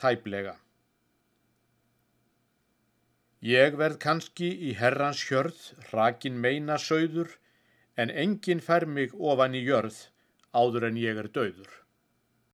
tæplega. Ég verð kannski í herrans hjörð, rakin meina sögður, en enginn fær mig ofan í jörð áður en ég er döður.